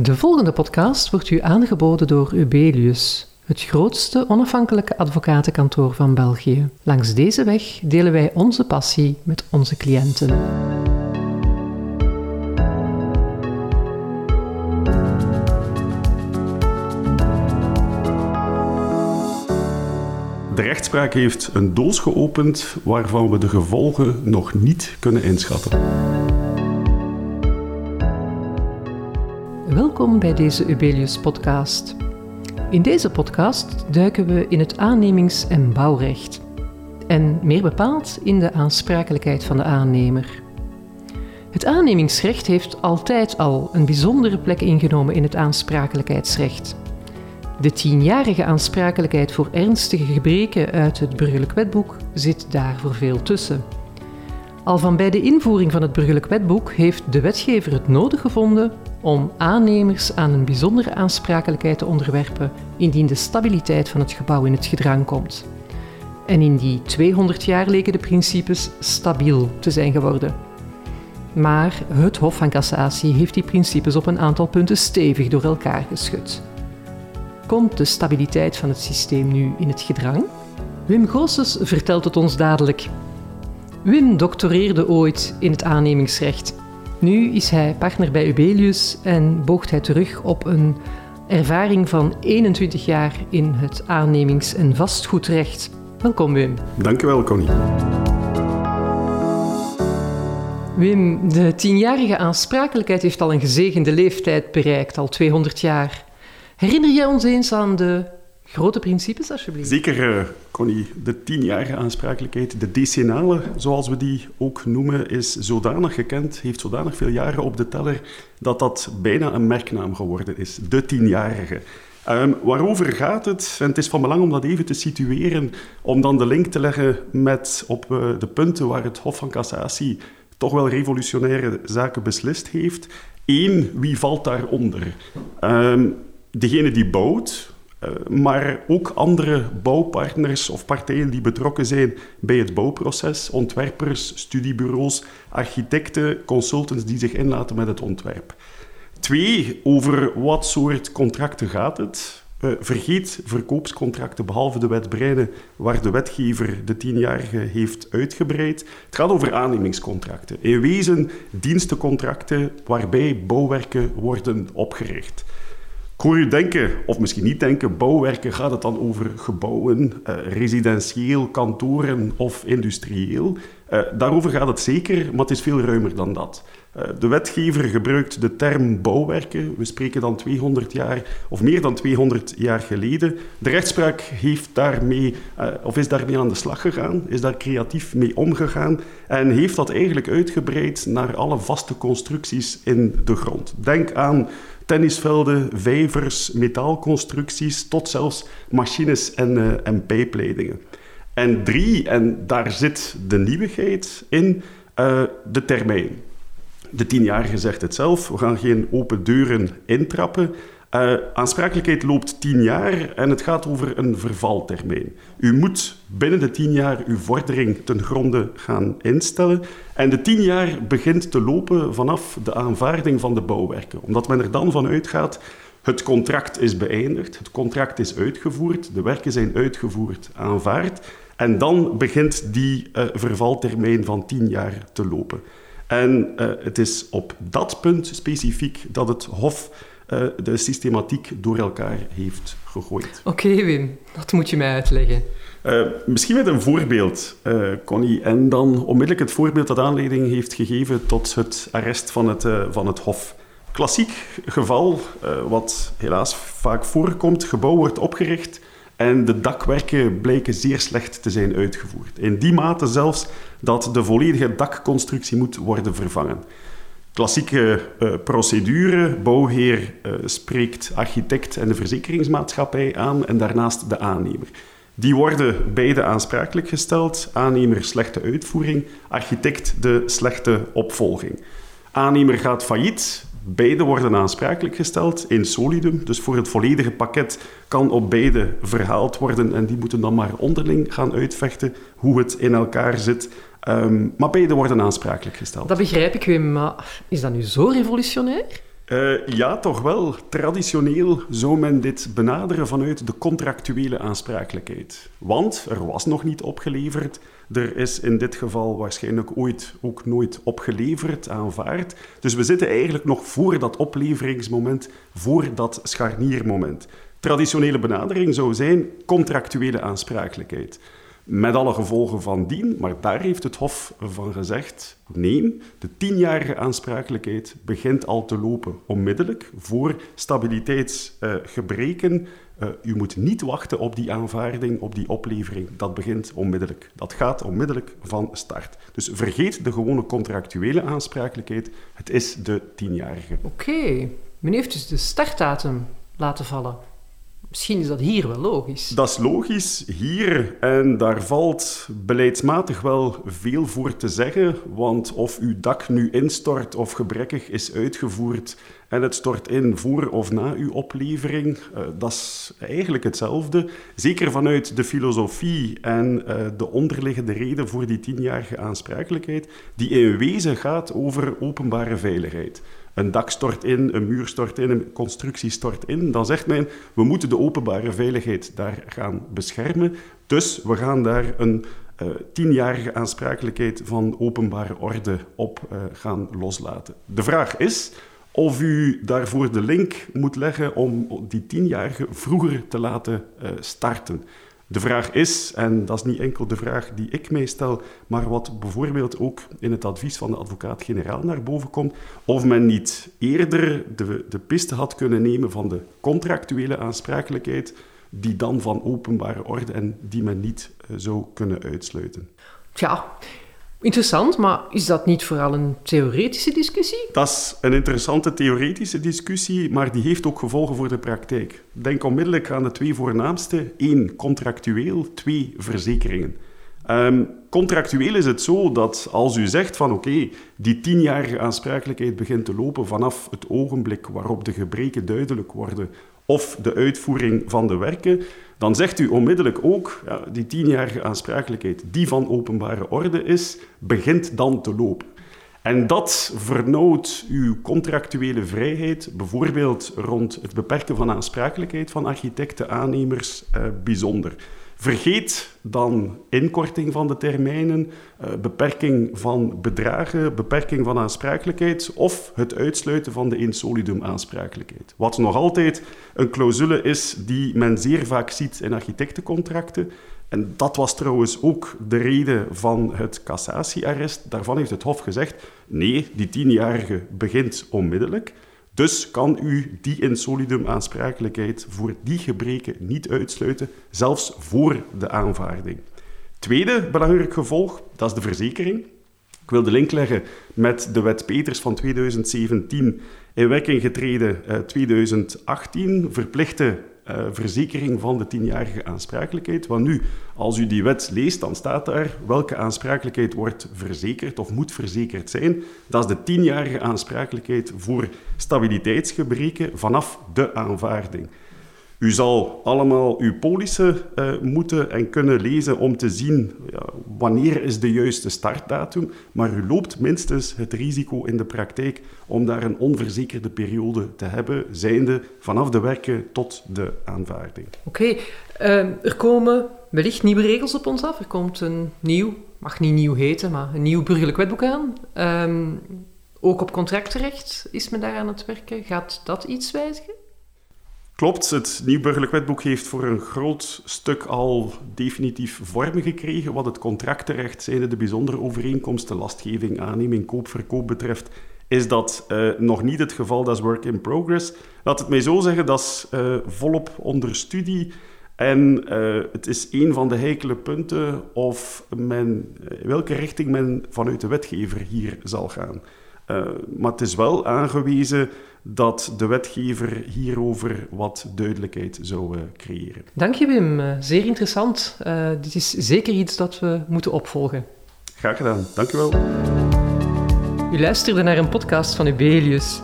De volgende podcast wordt u aangeboden door Ubelius, het grootste onafhankelijke advocatenkantoor van België. Langs deze weg delen wij onze passie met onze cliënten. De rechtspraak heeft een doos geopend waarvan we de gevolgen nog niet kunnen inschatten. Welkom bij deze Ubelius-podcast. In deze podcast duiken we in het aannemings- en bouwrecht. En meer bepaald in de aansprakelijkheid van de aannemer. Het aannemingsrecht heeft altijd al een bijzondere plek ingenomen in het aansprakelijkheidsrecht. De tienjarige aansprakelijkheid voor ernstige gebreken uit het burgerlijk wetboek zit daar voor veel tussen. Al van bij de invoering van het burgerlijk wetboek heeft de wetgever het nodig gevonden om aannemers aan een bijzondere aansprakelijkheid te onderwerpen indien de stabiliteit van het gebouw in het gedrang komt. En in die 200 jaar leken de principes stabiel te zijn geworden. Maar het Hof van Cassatie heeft die principes op een aantal punten stevig door elkaar geschud. Komt de stabiliteit van het systeem nu in het gedrang? Wim Goossens vertelt het ons dadelijk. Wim doctoreerde ooit in het aannemingsrecht. Nu is hij partner bij Ubelius en boogt hij terug op een ervaring van 21 jaar in het aannemings- en vastgoedrecht. Welkom Wim. Dankjewel Connie. Wim, de tienjarige aansprakelijkheid heeft al een gezegende leeftijd bereikt, al 200 jaar. Herinner jij ons eens aan de grote principes, alsjeblieft? Zeker, uh, Connie. De tienjarige aansprakelijkheid, de decenale, zoals we die ook noemen, is zodanig gekend, heeft zodanig veel jaren op de teller, dat dat bijna een merknaam geworden is. De tienjarige. Um, waarover gaat het? En het is van belang om dat even te situeren, om dan de link te leggen met op uh, de punten waar het Hof van Cassatie toch wel revolutionaire zaken beslist heeft. Eén, wie valt daaronder? Um, degene die bouwt, maar ook andere bouwpartners of partijen die betrokken zijn bij het bouwproces, ontwerpers, studiebureaus, architecten, consultants die zich inlaten met het ontwerp. Twee, over wat soort contracten gaat het? Uh, vergeet verkoopscontracten, behalve de wet Breinen, waar de wetgever de tienjarige heeft uitgebreid. Het gaat over aannemingscontracten. In wezen dienstencontracten waarbij bouwwerken worden opgericht. Ik hoor u denken, of misschien niet denken, bouwwerken, gaat het dan over gebouwen, uh, residentieel, kantoren of industrieel? Uh, daarover gaat het zeker, maar het is veel ruimer dan dat. Uh, de wetgever gebruikt de term bouwwerken. We spreken dan 200 jaar, of meer dan 200 jaar geleden. De rechtspraak heeft daarmee, of is daarmee aan de slag gegaan, is daar creatief mee omgegaan en heeft dat eigenlijk uitgebreid naar alle vaste constructies in de grond. Denk aan tennisvelden, vijvers, metaalconstructies, tot zelfs machines en, uh, en pijpleidingen. En drie, en daar zit de nieuwigheid in, de termijn. De tienjarige zegt het zelf, we gaan geen open deuren intrappen. Uh, aansprakelijkheid loopt tien jaar en het gaat over een vervaltermijn. U moet binnen de tien jaar uw vordering ten gronde gaan instellen. En de tien jaar begint te lopen vanaf de aanvaarding van de bouwwerken. Omdat men er dan van uitgaat, het contract is beëindigd, het contract is uitgevoerd, de werken zijn uitgevoerd, aanvaard. En dan begint die uh, vervaltermijn van tien jaar te lopen. En uh, het is op dat punt specifiek dat het Hof uh, de systematiek door elkaar heeft gegooid. Oké, okay, Wim, dat moet je mij uitleggen. Uh, misschien met een voorbeeld, Connie. En dan onmiddellijk het voorbeeld dat aanleiding heeft gegeven tot het arrest van het, van het Hof. Klassiek geval, wat helaas vaak voorkomt: gebouw wordt opgericht en de dakwerken blijken zeer slecht te zijn uitgevoerd. In die mate zelfs dat de volledige dakconstructie moet worden vervangen. Klassieke uh, procedure. Bouwheer uh, spreekt architect en de verzekeringsmaatschappij aan en daarnaast de aannemer. Die worden beide aansprakelijk gesteld. Aannemer slechte uitvoering, architect de slechte opvolging. Aannemer gaat failliet. Beide worden aansprakelijk gesteld in solidum. Dus voor het volledige pakket kan op beide verhaald worden. En die moeten dan maar onderling gaan uitvechten hoe het in elkaar zit. Um, maar beide worden aansprakelijk gesteld. Dat begrijp ik, Wim. Maar is dat nu zo revolutionair? Uh, ja, toch wel. Traditioneel zou men dit benaderen vanuit de contractuele aansprakelijkheid. Want er was nog niet opgeleverd. Er is in dit geval waarschijnlijk ooit ook nooit opgeleverd, aanvaard. Dus we zitten eigenlijk nog voor dat opleveringsmoment, voor dat scharniermoment. Traditionele benadering zou zijn contractuele aansprakelijkheid. Met alle gevolgen van dien, maar daar heeft het Hof van gezegd: nee, de tienjarige aansprakelijkheid begint al te lopen onmiddellijk voor stabiliteitsgebreken. Uh, u moet niet wachten op die aanvaarding, op die oplevering. Dat begint onmiddellijk. Dat gaat onmiddellijk van start. Dus vergeet de gewone contractuele aansprakelijkheid. Het is de tienjarige. Oké, men heeft dus de startdatum laten vallen. Misschien is dat hier wel logisch. Dat is logisch hier en daar valt beleidsmatig wel veel voor te zeggen, want of uw dak nu instort of gebrekkig is uitgevoerd en het stort in voor of na uw oplevering, uh, dat is eigenlijk hetzelfde. Zeker vanuit de filosofie en uh, de onderliggende reden voor die tienjarige aansprakelijkheid, die in wezen gaat over openbare veiligheid een dak stort in, een muur stort in, een constructie stort in, dan zegt men, we moeten de openbare veiligheid daar gaan beschermen. Dus we gaan daar een uh, tienjarige aansprakelijkheid van openbare orde op uh, gaan loslaten. De vraag is of u daarvoor de link moet leggen om die tienjarige vroeger te laten uh, starten. De vraag is, en dat is niet enkel de vraag die ik mij stel, maar wat bijvoorbeeld ook in het advies van de advocaat-generaal naar boven komt, of men niet eerder de, de piste had kunnen nemen van de contractuele aansprakelijkheid, die dan van openbare orde en die men niet uh, zou kunnen uitsluiten. Ja, Interessant, maar is dat niet vooral een theoretische discussie? Dat is een interessante theoretische discussie, maar die heeft ook gevolgen voor de praktijk. Denk onmiddellijk aan de twee voornaamste. één, contractueel, twee, verzekeringen. Um, contractueel is het zo dat als u zegt van oké, die tienjarige aansprakelijkheid begint te lopen vanaf het ogenblik waarop de gebreken duidelijk worden of de uitvoering van de werken, dan zegt u onmiddellijk ook, ja, die tienjarige aansprakelijkheid die van openbare orde is, begint dan te lopen. En dat vernauwt uw contractuele vrijheid, bijvoorbeeld rond het beperken van aansprakelijkheid van architecten, aannemers, eh, bijzonder. Vergeet dan inkorting van de termijnen, eh, beperking van bedragen, beperking van aansprakelijkheid of het uitsluiten van de in solidum aansprakelijkheid. Wat nog altijd een clausule is die men zeer vaak ziet in architectencontracten. En dat was trouwens ook de reden van het cassatiearrest. Daarvan heeft het Hof gezegd: nee, die tienjarige begint onmiddellijk. Dus kan u die in solidum aansprakelijkheid voor die gebreken niet uitsluiten, zelfs voor de aanvaarding. Tweede belangrijk gevolg, dat is de verzekering. Ik wil de link leggen met de wet Peters van 2017, in werking getreden uh, 2018, verplichte uh, verzekering van de tienjarige aansprakelijkheid. Want nu, als u die wet leest, dan staat daar welke aansprakelijkheid wordt verzekerd of moet verzekerd zijn. Dat is de tienjarige aansprakelijkheid voor stabiliteitsgebreken vanaf de aanvaarding. U zal allemaal uw polissen uh, moeten en kunnen lezen om te zien ja, wanneer is de juiste startdatum, maar u loopt minstens het risico in de praktijk om daar een onverzekerde periode te hebben, zijnde vanaf de werken tot de aanvaarding. Oké, uh, er komen wellicht nieuwe regels op ons af. Er komt een nieuw, mag niet nieuw heten, maar een nieuw burgerlijk wetboek aan. Um, ook op contractrecht is men daar aan het werken. Gaat dat iets wijzigen? Klopt, het nieuw burgerlijk wetboek heeft voor een groot stuk al definitief vorm gekregen wat het contractenrecht, zijn de bijzondere overeenkomsten, lastgeving, aanneming, koop, verkoop betreft, is dat uh, nog niet het geval, dat is work in progress. Laat het mij zo zeggen, dat is uh, volop onder studie en uh, het is een van de heikele punten of men, welke richting men vanuit de wetgever hier zal gaan. maar het is wel aangewezen dat de wetgever hierover wat duidelijkheid zou uh, creëren. Dank je Wim, uh, zeer interessant. Uh, dit is zeker iets dat we moeten opvolgen. Graag gedaan, dank u wel. U luisterde naar een podcast van Ubelius.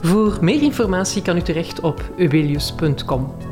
Voor meer informatie kan u terecht op ubelius.com.